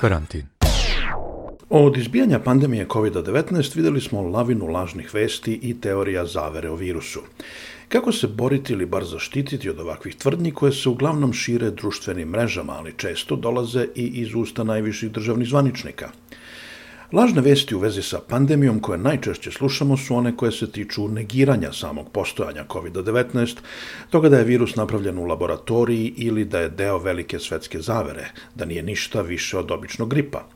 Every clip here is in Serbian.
Karantin. Od izbijanja pandemije COVID-19 videli smo lavinu lažnih vesti i teorija zavere o virusu. Kako se boriti ili bar zaštititi od ovakvih tvrdnji koje se uglavnom šire društvenim mrežama, ali često dolaze i iz usta najviših državnih zvaničnika – Lažne vesti u vezi sa pandemijom koje najčešće slušamo su one koje se tiču negiranja samog postojanja COVID-19, toga da je virus napravljen u laboratoriji ili da je deo velike svetske zavere, da nije ništa više od običnog gripa.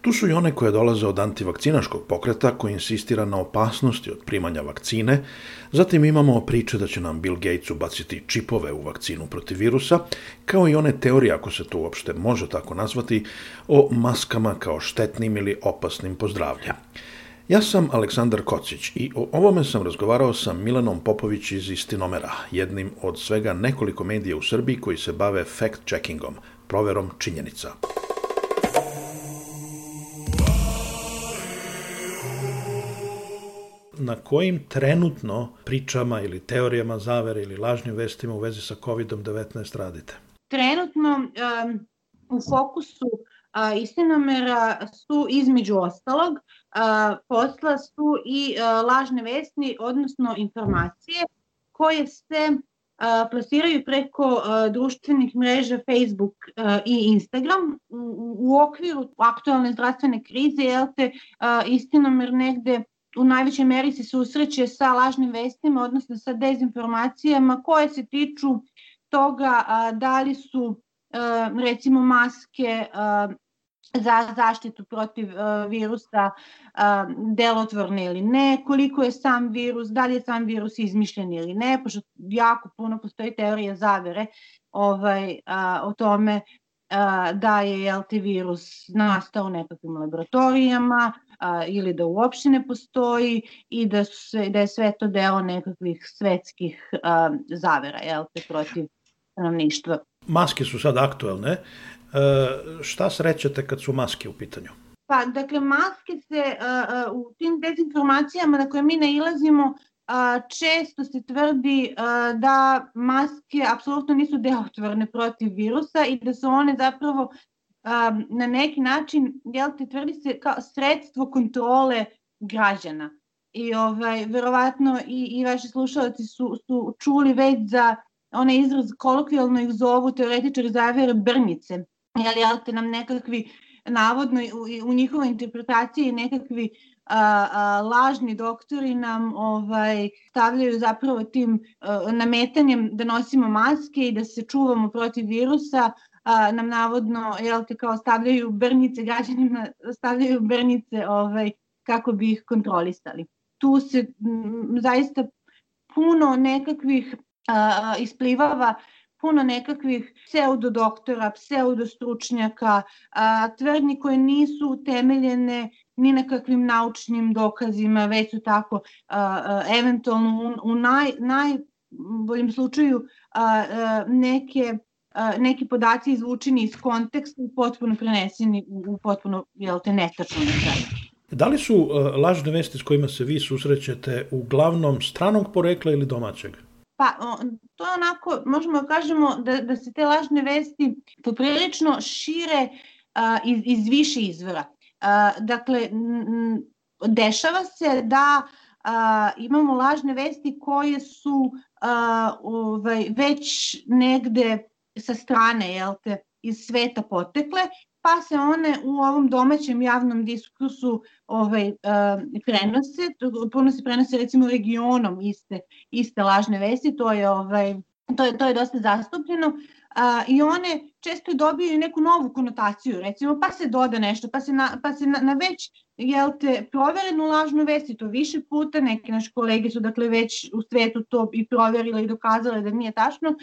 Tu su i one koje dolaze od antivakcinaškog pokreta koji insistira na opasnosti od primanja vakcine, zatim imamo priče da će nam Bill Gates ubaciti čipove u vakcinu protiv virusa, kao i one teorije, ako se to uopšte može tako nazvati, o maskama kao štetnim ili opasnim pozdravlja. Ja sam Aleksandar Kocić i o ovome sam razgovarao sa Milanom Popović iz Istinomera, jednim od svega nekoliko medija u Srbiji koji se bave fact-checkingom, proverom činjenica. Na kojim trenutno pričama ili teorijama zavere ili lažnim vestima u vezi sa COVID-19 radite? Trenutno um, u fokusu a, istinomera su između ostalog a, posla su i a, lažne vesti, odnosno informacije koje se plasiraju preko a, društvenih mreža Facebook a, i Instagram. U, u okviru aktualne zdravstvene krize, jel te, a, istinomer negde u najvećoj meri se susreće sa lažnim vestima, odnosno sa dezinformacijama koje se tiču toga a, da li su a, recimo maske a, za zaštitu protiv uh, virusa delotvorne ili ne, koliko je sam virus, da li je sam virus izmišljen ili ne, pošto jako puno postoji teorija zavere ovaj, o tome da je te virus nastao u nekakvim laboratorijama, a, ili da uopšte ne postoji i da, su se, da je sve to deo nekakvih svetskih a, zavera jel, te, protiv stanovništva. Maske su sad aktuelne. E, šta srećete kad su maske u pitanju? Pa, dakle, maske se a, a, u tim dezinformacijama na koje mi nailazimo a, često se tvrdi da maske apsolutno nisu delotvorne protiv virusa i da su one zapravo um, na neki način, jel te, tvrdi se kao sredstvo kontrole građana. I ovaj, verovatno i, i vaši slušalci su, su čuli već za onaj izraz, kolokvijalno ih zovu teoretičari zavere brnice. Jel, jel te nam nekakvi, navodno u, u njihovoj interpretaciji nekakvi a, a, lažni doktori nam ovaj stavljaju zapravo tim a, nametanjem da nosimo maske i da se čuvamo protiv virusa, a, nam navodno jel te kao stavljaju brnice građanima stavljaju brnice ovaj kako bi ih kontrolisali. Tu se m, zaista puno nekakvih a, isplivava puno nekakvih pseudodoktora, pseudostručnjaka, a, tvrdnji koje nisu utemeljene ni na kakvim naučnim dokazima, već su tako a, a, eventualno u, u naj, najboljem slučaju a, a, neke neki podaci izvučeni iz konteksta i potpuno preneseni u potpuno, jel te, netačno na Da li su uh, lažne vesti s kojima se vi susrećete uglavnom stranog porekla ili domaćeg? Pa, to je onako, možemo da kažemo da, da se te lažne vesti poprilično šire uh, iz, iz više izvora. Uh, dakle, m, dešava se da uh, imamo lažne vesti koje su uh, ovaj, već negde sa strane, jel te, iz sveta potekle, pa se one u ovom domaćem javnom diskursu ovaj, uh, prenose, puno se prenose recimo regionom iste, iste lažne vesti, to je, ovaj, to je, to je dosta zastupljeno, a, i one često dobiju neku novu konotaciju, recimo, pa se doda nešto, pa se na, pa se na, na već, jel te, proverenu lažnu vest i to više puta, neke naše kolege su dakle već u svetu to i proverile i dokazale da nije tačno,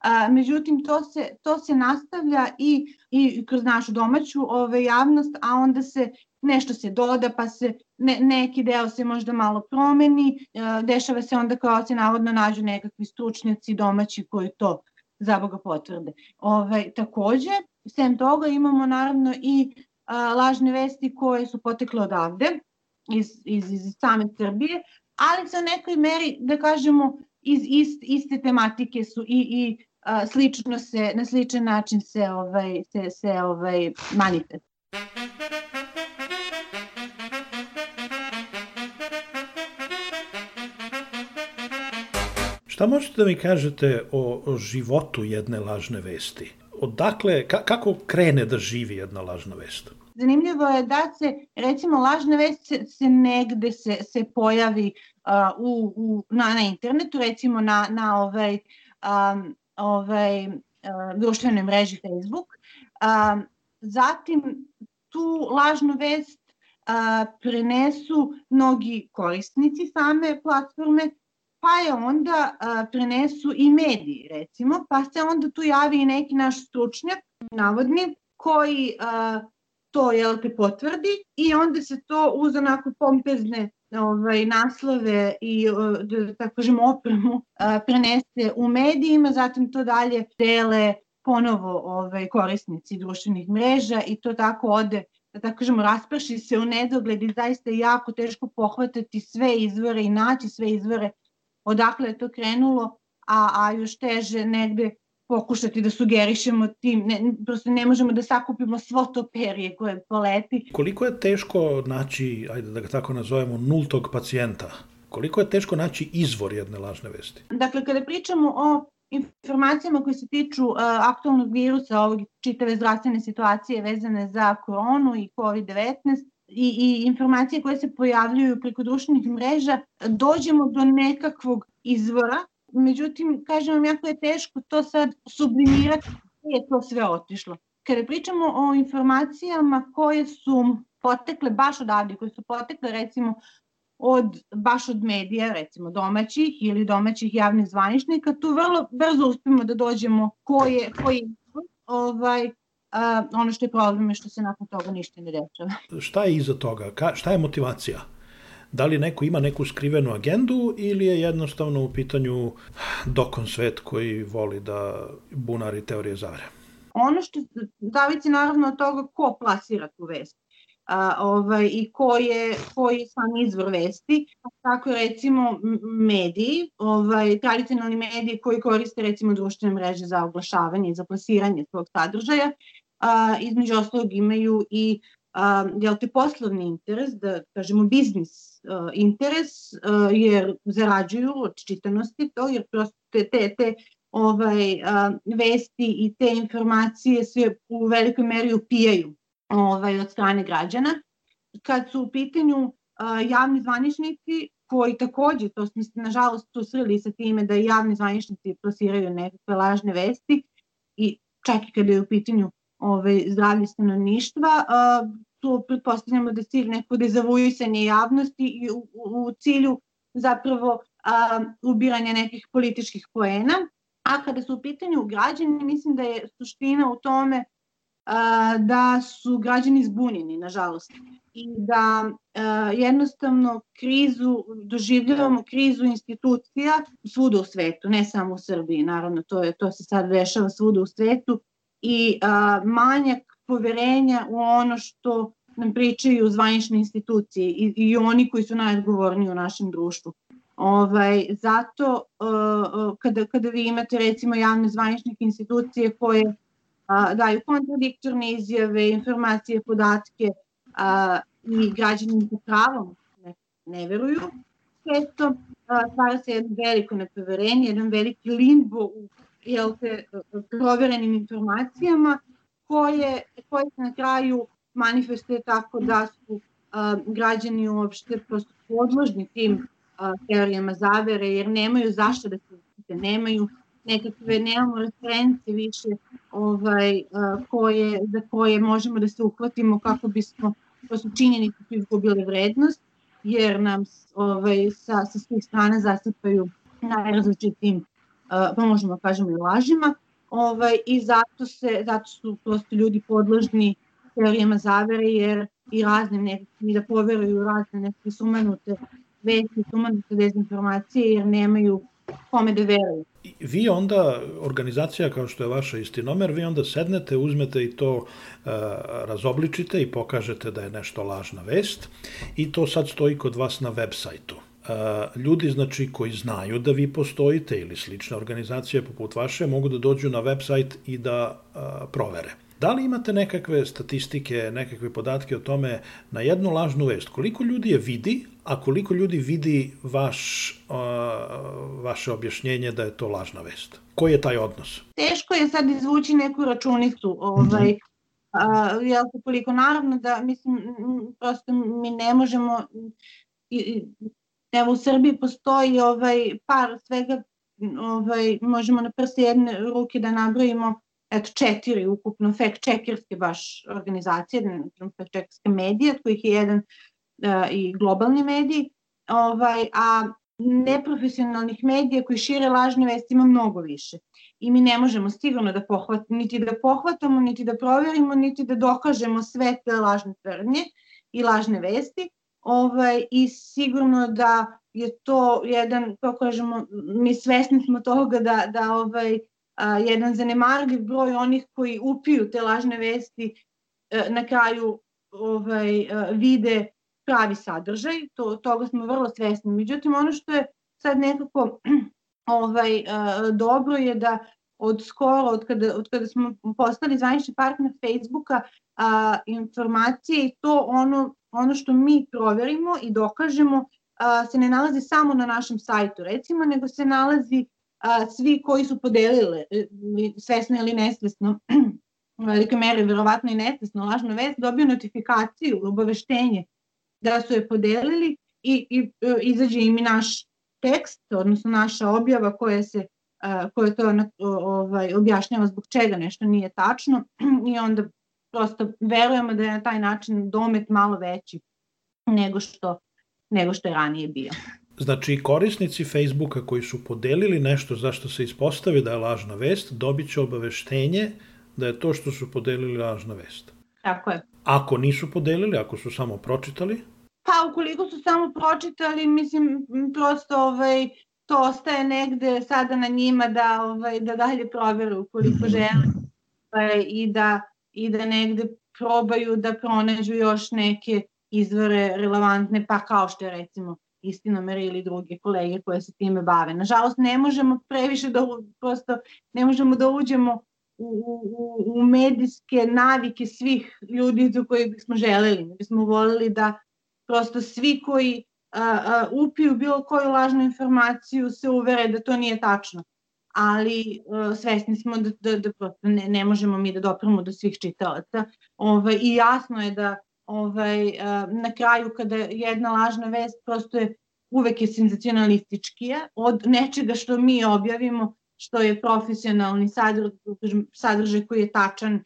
A, međutim, to se, to se nastavlja i, i kroz našu domaću ove, javnost, a onda se nešto se doda, pa se ne, neki deo se možda malo promeni, e, dešava se onda kao se navodno nađu nekakvi stručnjaci domaći koji to za Boga potvrde. Ove, takođe, sem toga imamo naravno i a, lažne vesti koje su potekle odavde, iz, iz, iz same Srbije, ali sa nekoj meri, da kažemo, iz ist, iste tematike su i, i a, slično se, na sličan način se, ovaj, se, se ovaj, manifest. Šta možete da mi kažete o, o životu jedne lažne vesti? Odakle, ka, kako krene da živi jedna lažna vest? Zanimljivo je da se, recimo, lažna vest se, se negde se, se pojavi uh, u, u, na, na internetu, recimo na, na ovaj, um, ovaj, uh, društvenoj mreži Facebook. Um, zatim tu lažnu vest uh, prenesu mnogi korisnici same platforme, pa je onda uh, prenesu i mediji, recimo, pa se onda tu javi i neki naš stručnjak, navodni, koji uh, to jel te potvrdi i onda se to uz onako pompezne ovaj, naslove i da tako kažem opremu a, prenese u medijima, zatim to dalje dele ponovo ovaj, korisnici društvenih mreža i to tako ode da tako kažemo, rasprši se u nedogled i zaista je jako teško pohvatati sve izvore i naći sve izvore odakle je to krenulo, a, a još teže negde pokušati da sugerišemo tim, ne, prosto ne možemo da sakupimo svo to perje koje poleti. Koliko je teško naći, ajde da ga tako nazovemo, nultog pacijenta? Koliko je teško naći izvor jedne lažne vesti? Dakle, kada pričamo o informacijama koje se tiču uh, aktualnog virusa, ovog čitave zdravstvene situacije vezane za koronu i COVID-19, i, i informacije koje se pojavljuju preko društvenih mreža, dođemo do nekakvog izvora Međutim, kažem vam, jako je teško to sad sublimirati gde je to sve otišlo. Kada pričamo o informacijama koje su potekle baš odavde, koje su potekle recimo od, baš od medija, recimo domaćih ili domaćih javnih zvaničnika, tu vrlo brzo uspemo da dođemo ko je, ko je ovaj, a, ono što je problem je što se nakon toga ništa ne dešava. Šta je iza toga? Ka, šta je motivacija? Da li neko ima neku skrivenu agendu ili je jednostavno u pitanju dokon svet koji voli da bunari teorije zavere? Ono što zavisi naravno od toga ko plasira tu vest a, ovaj, i ko je, ko je sam izvor vesti. Tako recimo mediji, ovaj, tradicionalni mediji koji koriste recimo društvene mreže za oglašavanje i za plasiranje svog sadržaja, a, između ostalog imaju i a, jel te poslovni interes, da kažemo biznis uh, interes, uh, jer zarađuju od čitanosti to, jer prosto te, te, te ovaj, uh, vesti i te informacije se u velikoj meri upijaju ovaj, od strane građana. Kad su u pitanju uh, javni zvaničnici, koji takođe, to smo se nažalost susreli sa time da javni zvaničnici plasiraju nekakve lažne vesti i čak i kada je u pitanju ovaj, zdravlje stanovništva. Tu pretpostavljamo da cilj neko dezavuisanje javnosti i u, u cilju zapravo a, ubiranja nekih političkih poena. A kada su u pitanju građani, mislim da je suština u tome a, da su građani zbunjeni, nažalost. I da a, jednostavno krizu, doživljavamo krizu institucija svuda u svetu, ne samo u Srbiji, naravno, to, je, to se sad dešava svuda u svetu, i a, manjak poverenja u ono što nam pričaju zvanične institucije i, i oni koji su najodgovorniji u našem društvu. Ovaj, zato uh, kada, kada vi imate recimo javne zvanične institucije koje uh, daju kontradiktorne izjave, informacije, podatke uh, i građani sa pravom ne, ne veruju, često stvara se jedno veliko nepoverenje, jedan veliki limbo u jel te, proverenim informacijama koje, koje se na kraju manifestuje tako da su a, građani uopšte prosto podložni tim a, teorijama zavere jer nemaju zašto da se nemaju nekakve, nemamo reference više ovaj, a, koje, za koje možemo da se uhvatimo kako bismo, to su činjenice su izgubile vrednost, jer nam ovaj, sa, sa svih strana zasipaju najrazličitim pa možemo da kažemo i lažima, ovaj, i zato, se, zato su prosto ljudi podložni teorijama zavere, jer i raznim nekakvim, i da poveruju razne neke sumanute vesti, sumanute dezinformacije, jer nemaju kome da veruju. Vi onda, organizacija kao što je vaša Istinomer, vi onda sednete, uzmete i to uh, razobličite i pokažete da je nešto lažna vest i to sad stoji kod vas na web sajtu ljudi znači koji znaju da vi postojite ili slične organizacije poput vaše mogu da dođu na website i da a, provere. Da li imate nekakve statistike, nekakve podatke o tome na jednu lažnu vest? Koliko ljudi je vidi, a koliko ljudi vidi vaš, uh, vaše objašnjenje da je to lažna vest? Koji je taj odnos? Teško je sad izvući neku računicu, ovaj, mm -hmm. Uh, jel koliko naravno da mislim prosto mi ne možemo i, evo u Srbiji postoji ovaj par svega ovaj možemo na prste jedne ruke da nabrojimo eto četiri ukupno fact checkerske baš organizacije, fact checkerske medije, od kojih je jedan uh, i globalni medij, ovaj, a neprofesionalnih medija koji šire lažne vesti ima mnogo više. I mi ne možemo sigurno da pohvatamo, niti da pohvatamo, niti da proverimo, niti da dokažemo sve te lažne tvrdnje i lažne vesti. Ovaj, I sigurno da je to jedan, kako kažemo, mi svesni smo toga da, da ovaj, a, jedan zanemarljiv broj onih koji upiju te lažne vesti a, e, na kraju ovaj, a, vide pravi sadržaj, to, toga smo vrlo svesni. Međutim, ono što je sad nekako ovaj, dobro je da od skoro, od kada, od kada smo postali zvanični partner Facebooka, a, informacije i to ono, ono što mi proverimo i dokažemo a, se ne nalazi samo na našem sajtu, recimo, nego se nalazi a, svi koji su podelili, e, svesno ili nesvesno, u velike mere, verovatno i nesvesno, lažnu vest, dobio notifikaciju, obaveštenje da su je podelili i, i e, izađe im i naš tekst, odnosno naša objava koja se koja to ovaj, objašnjava zbog čega nešto nije tačno i onda prosto verujemo da je na taj način domet malo veći nego što, nego što je ranije bio. Znači, korisnici Facebooka koji su podelili nešto zašto se ispostavi da je lažna vest, dobit će obaveštenje da je to što su podelili lažna vest. Tako je. Ako nisu podelili, ako su samo pročitali? Pa, ukoliko su samo pročitali, mislim, prosto ovaj, to ostaje negde sada na njima da, ovaj, da dalje proveru ukoliko žele ovaj, i, da, i da negde probaju da pronađu još neke izvore relevantne, pa kao što je recimo istinomere ili druge kolege koje se time bave. Nažalost, ne možemo previše da, prosto, ne možemo da uđemo u, u, u medijske navike svih ljudi za koje bismo želeli. Mi bismo volili da prosto svi koji upiju bilo koju lažnu informaciju se uvere da to nije tačno. Ali svesni smo da, da, da prosto ne, ne možemo mi da dopremo do svih čitalaca. Ovaj, I jasno je da ovaj, na kraju kada jedna lažna vest prosto je uvek je senzacionalističkija od nečega što mi objavimo što je profesionalni sadržaj, sadržaj koji je tačan, uh,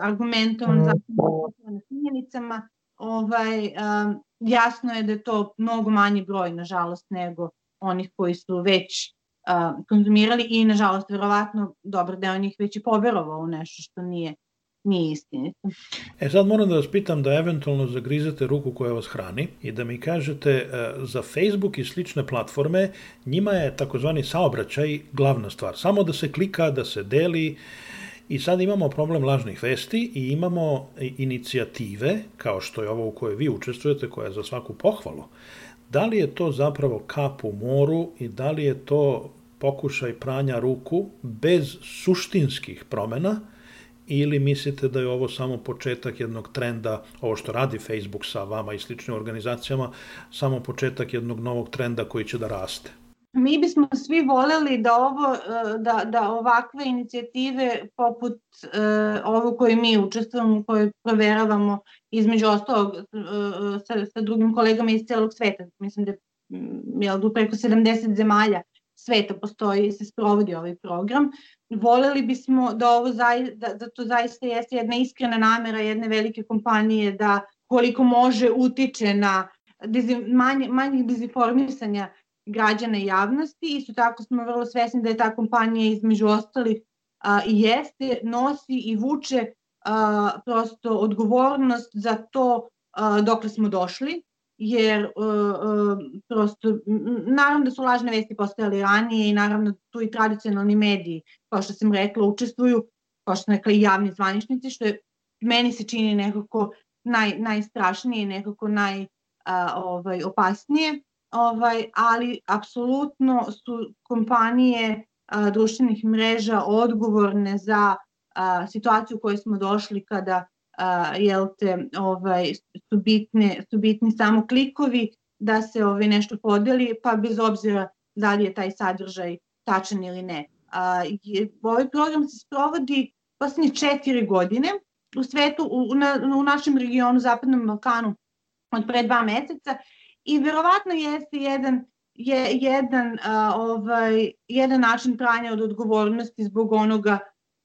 argumentovan, zapravo na činjenicama, ovaj, um, jasno je da je to mnogo manji broj, nažalost, nego onih koji su već uh, konzumirali i, nažalost, verovatno dobar deo njih već i poverovao u nešto što nije nije istinito. E sad moram da vas pitam da eventualno zagrizete ruku koja vas hrani i da mi kažete e, za Facebook i slične platforme njima je takozvani saobraćaj glavna stvar. Samo da se klika, da se deli, I sad imamo problem lažnih vesti i imamo inicijative, kao što je ovo u kojoj vi učestvujete, koja je za svaku pohvalu. Da li je to zapravo kap u moru i da li je to pokušaj pranja ruku bez suštinskih promena ili mislite da je ovo samo početak jednog trenda, ovo što radi Facebook sa vama i sličnim organizacijama, samo početak jednog novog trenda koji će da raste? Mi bismo svi voleli da ovo e, da, da ovakve inicijative poput ovo koje mi učestvujemo, koje proveravamo između ostalog uh, sa, sa drugim kolegama iz celog sveta. Mislim da je da preko 70 zemalja sveta postoji i se sprovodi ovaj program. Voleli bismo da ovo zai, da, da to zaista jeste jedna iskrena namera jedne velike kompanije da koliko može utiče na manje, manjih dezinformisanja građana i javnosti. Isto tako smo vrlo svesni da je ta kompanija između ostalih a, i jeste, nosi i vuče a, prosto odgovornost za to a, dokle smo došli, jer a, a, prosto, naravno da su lažne vesti postojali ranije i naravno tu i tradicionalni mediji, kao što sam rekla, učestvuju, kao što sam rekla i javni zvaničnici, što je meni se čini nekako naj, najstrašnije, nekako naj a, ovaj, opasnije ovaj, ali apsolutno su kompanije a, društvenih mreža odgovorne za a, situaciju u kojoj smo došli kada a, jel te, ovaj, su, bitne, su bitni samo klikovi da se ovaj, nešto podeli, pa bez obzira da li je taj sadržaj tačan ili ne. A, je, ovaj program se sprovodi poslednje četiri godine u svetu, u, na, u našem regionu, Zapadnom Balkanu, od pre dva meseca i verovatno jeste jedan je jedan a, ovaj jedan način pranja od odgovornosti zbog onoga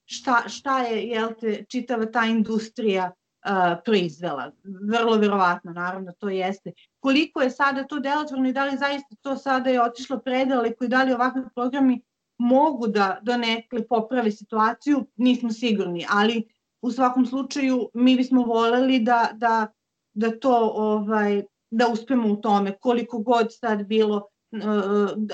šta, šta je jel te, čitava ta industrija uh, proizvela. Vrlo verovatno, naravno, to jeste. Koliko je sada to delotvorno i da li zaista to sada je otišlo predaleko i da li ovakvi programi mogu da donekle poprave situaciju, nismo sigurni, ali u svakom slučaju mi bismo voleli da, da, da to ovaj, da uspemo u tome, koliko god sad bilo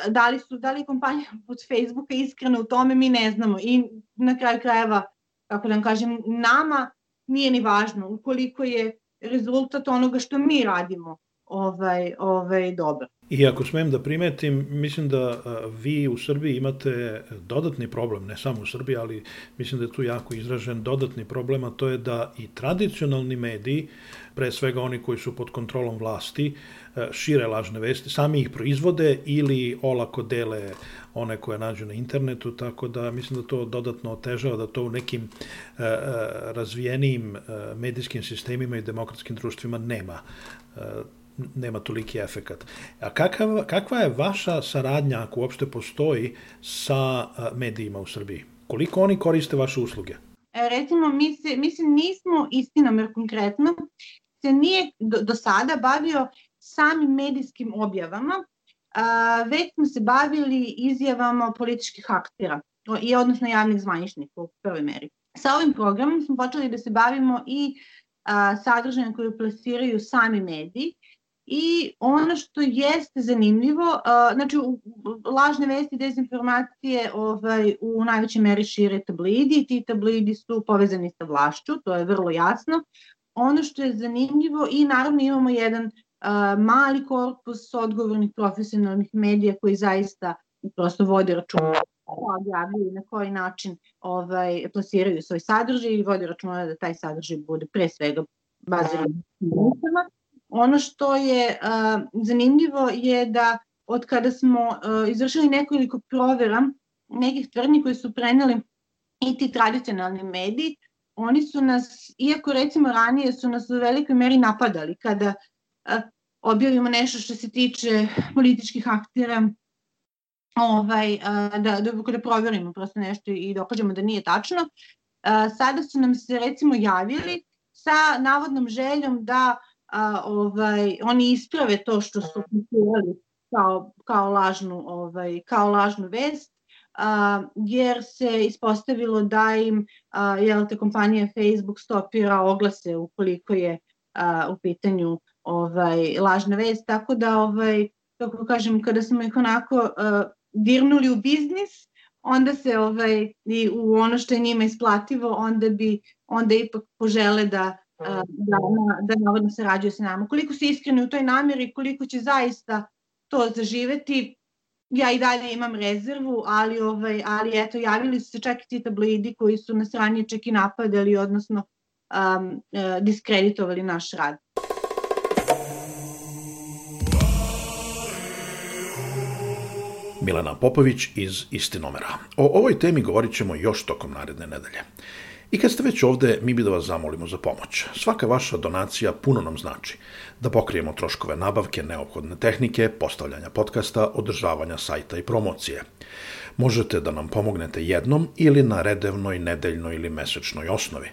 da li su da li kompanija od Facebooka iskrena u tome mi ne znamo i na kraju krajeva kako da vam kažem nama nije ni važno ukoliko je rezultat onoga što mi radimo ovaj ovaj dobar. I ako smem da primetim, mislim da vi u Srbiji imate dodatni problem, ne samo u Srbiji, ali mislim da je tu jako izražen dodatni problem, a to je da i tradicionalni mediji, pre svega oni koji su pod kontrolom vlasti, šire lažne vesti, sami ih proizvode ili olako dele one koje nađu na internetu, tako da mislim da to dodatno otežava, da to u nekim razvijenijim medijskim sistemima i demokratskim društvima nema nema toliki efekat. A kakav, kakva je vaša saradnja, ako uopšte postoji, sa medijima u Srbiji? Koliko oni koriste vaše usluge? E, recimo, mi se, mi se nismo, jer konkretno, se nije do, do sada bavio samim medijskim objavama, a, već smo se bavili izjavama političkih aktera, i odnosno javnih zvaničnika u prvoj meri. Sa ovim programom smo počeli da se bavimo i sadržajem koje plasiraju sami mediji, I ono što jeste zanimljivo, uh, znači lažne vesti i dezinformacije ovaj, u najvećoj meri šire tablidi, ti tablidi su povezani sa vlašću, to je vrlo jasno. Ono što je zanimljivo i naravno imamo jedan uh, mali korpus odgovornih profesionalnih medija koji zaista prosto vode računa objavljuju na koji način ovaj, plasiraju svoj sadržaj i vode računa da taj sadržaj bude pre svega baziran na Ono što je zanimljivo je da od kada smo izvršili nekoliko provera nekih tvrdnji koje su preneli i ti tradicionalni mediji, oni su nas, iako recimo ranije su nas u velikoj meri napadali kada objavimo nešto što se tiče političkih aktera, ovaj, da, da, da proverimo prosto nešto i dokažemo da nije tačno. Sada su nam se recimo javili sa navodnom željom da a, ovaj, oni isprave to što su pisali kao, kao, lažnu, ovaj, kao lažnu vest, a, jer se ispostavilo da im a, jel te, kompanija Facebook stopira oglase ukoliko je a, u pitanju ovaj, lažna vest, tako da ovaj, kako kažem, kada smo ih onako a, dirnuli u biznis, onda se ovaj, i u ono što je njima isplativo, onda bi onda ipak požele da da, da navodno sarađuje sa nama. Koliko su iskreni u toj namjeri, koliko će zaista to zaživeti, ja i dalje imam rezervu, ali, ovaj, ali eto, javili su se čak i ti tablidi koji su nas ranije čak i napadali, odnosno um, diskreditovali naš rad. Milena Popović iz Istinomera. O ovoj temi govorit ćemo još tokom naredne nedelje. I kad ste već ovde, mi bi da vas zamolimo za pomoć. Svaka vaša donacija puno nam znači. Da pokrijemo troškove nabavke, neophodne tehnike, postavljanja podcasta, održavanja sajta i promocije. Možete da nam pomognete jednom ili na redevnoj, nedeljnoj ili mesečnoj osnovi.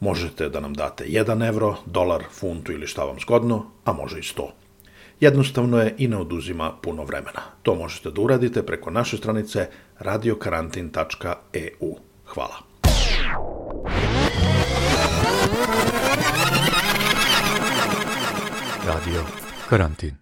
Možete da nam date 1 evro, dolar, funtu ili šta vam zgodno, a može i 100. Jednostavno je i ne oduzima puno vremena. To možete da uradite preko naše stranice radiokarantin.eu. Hvala. Radio Karantin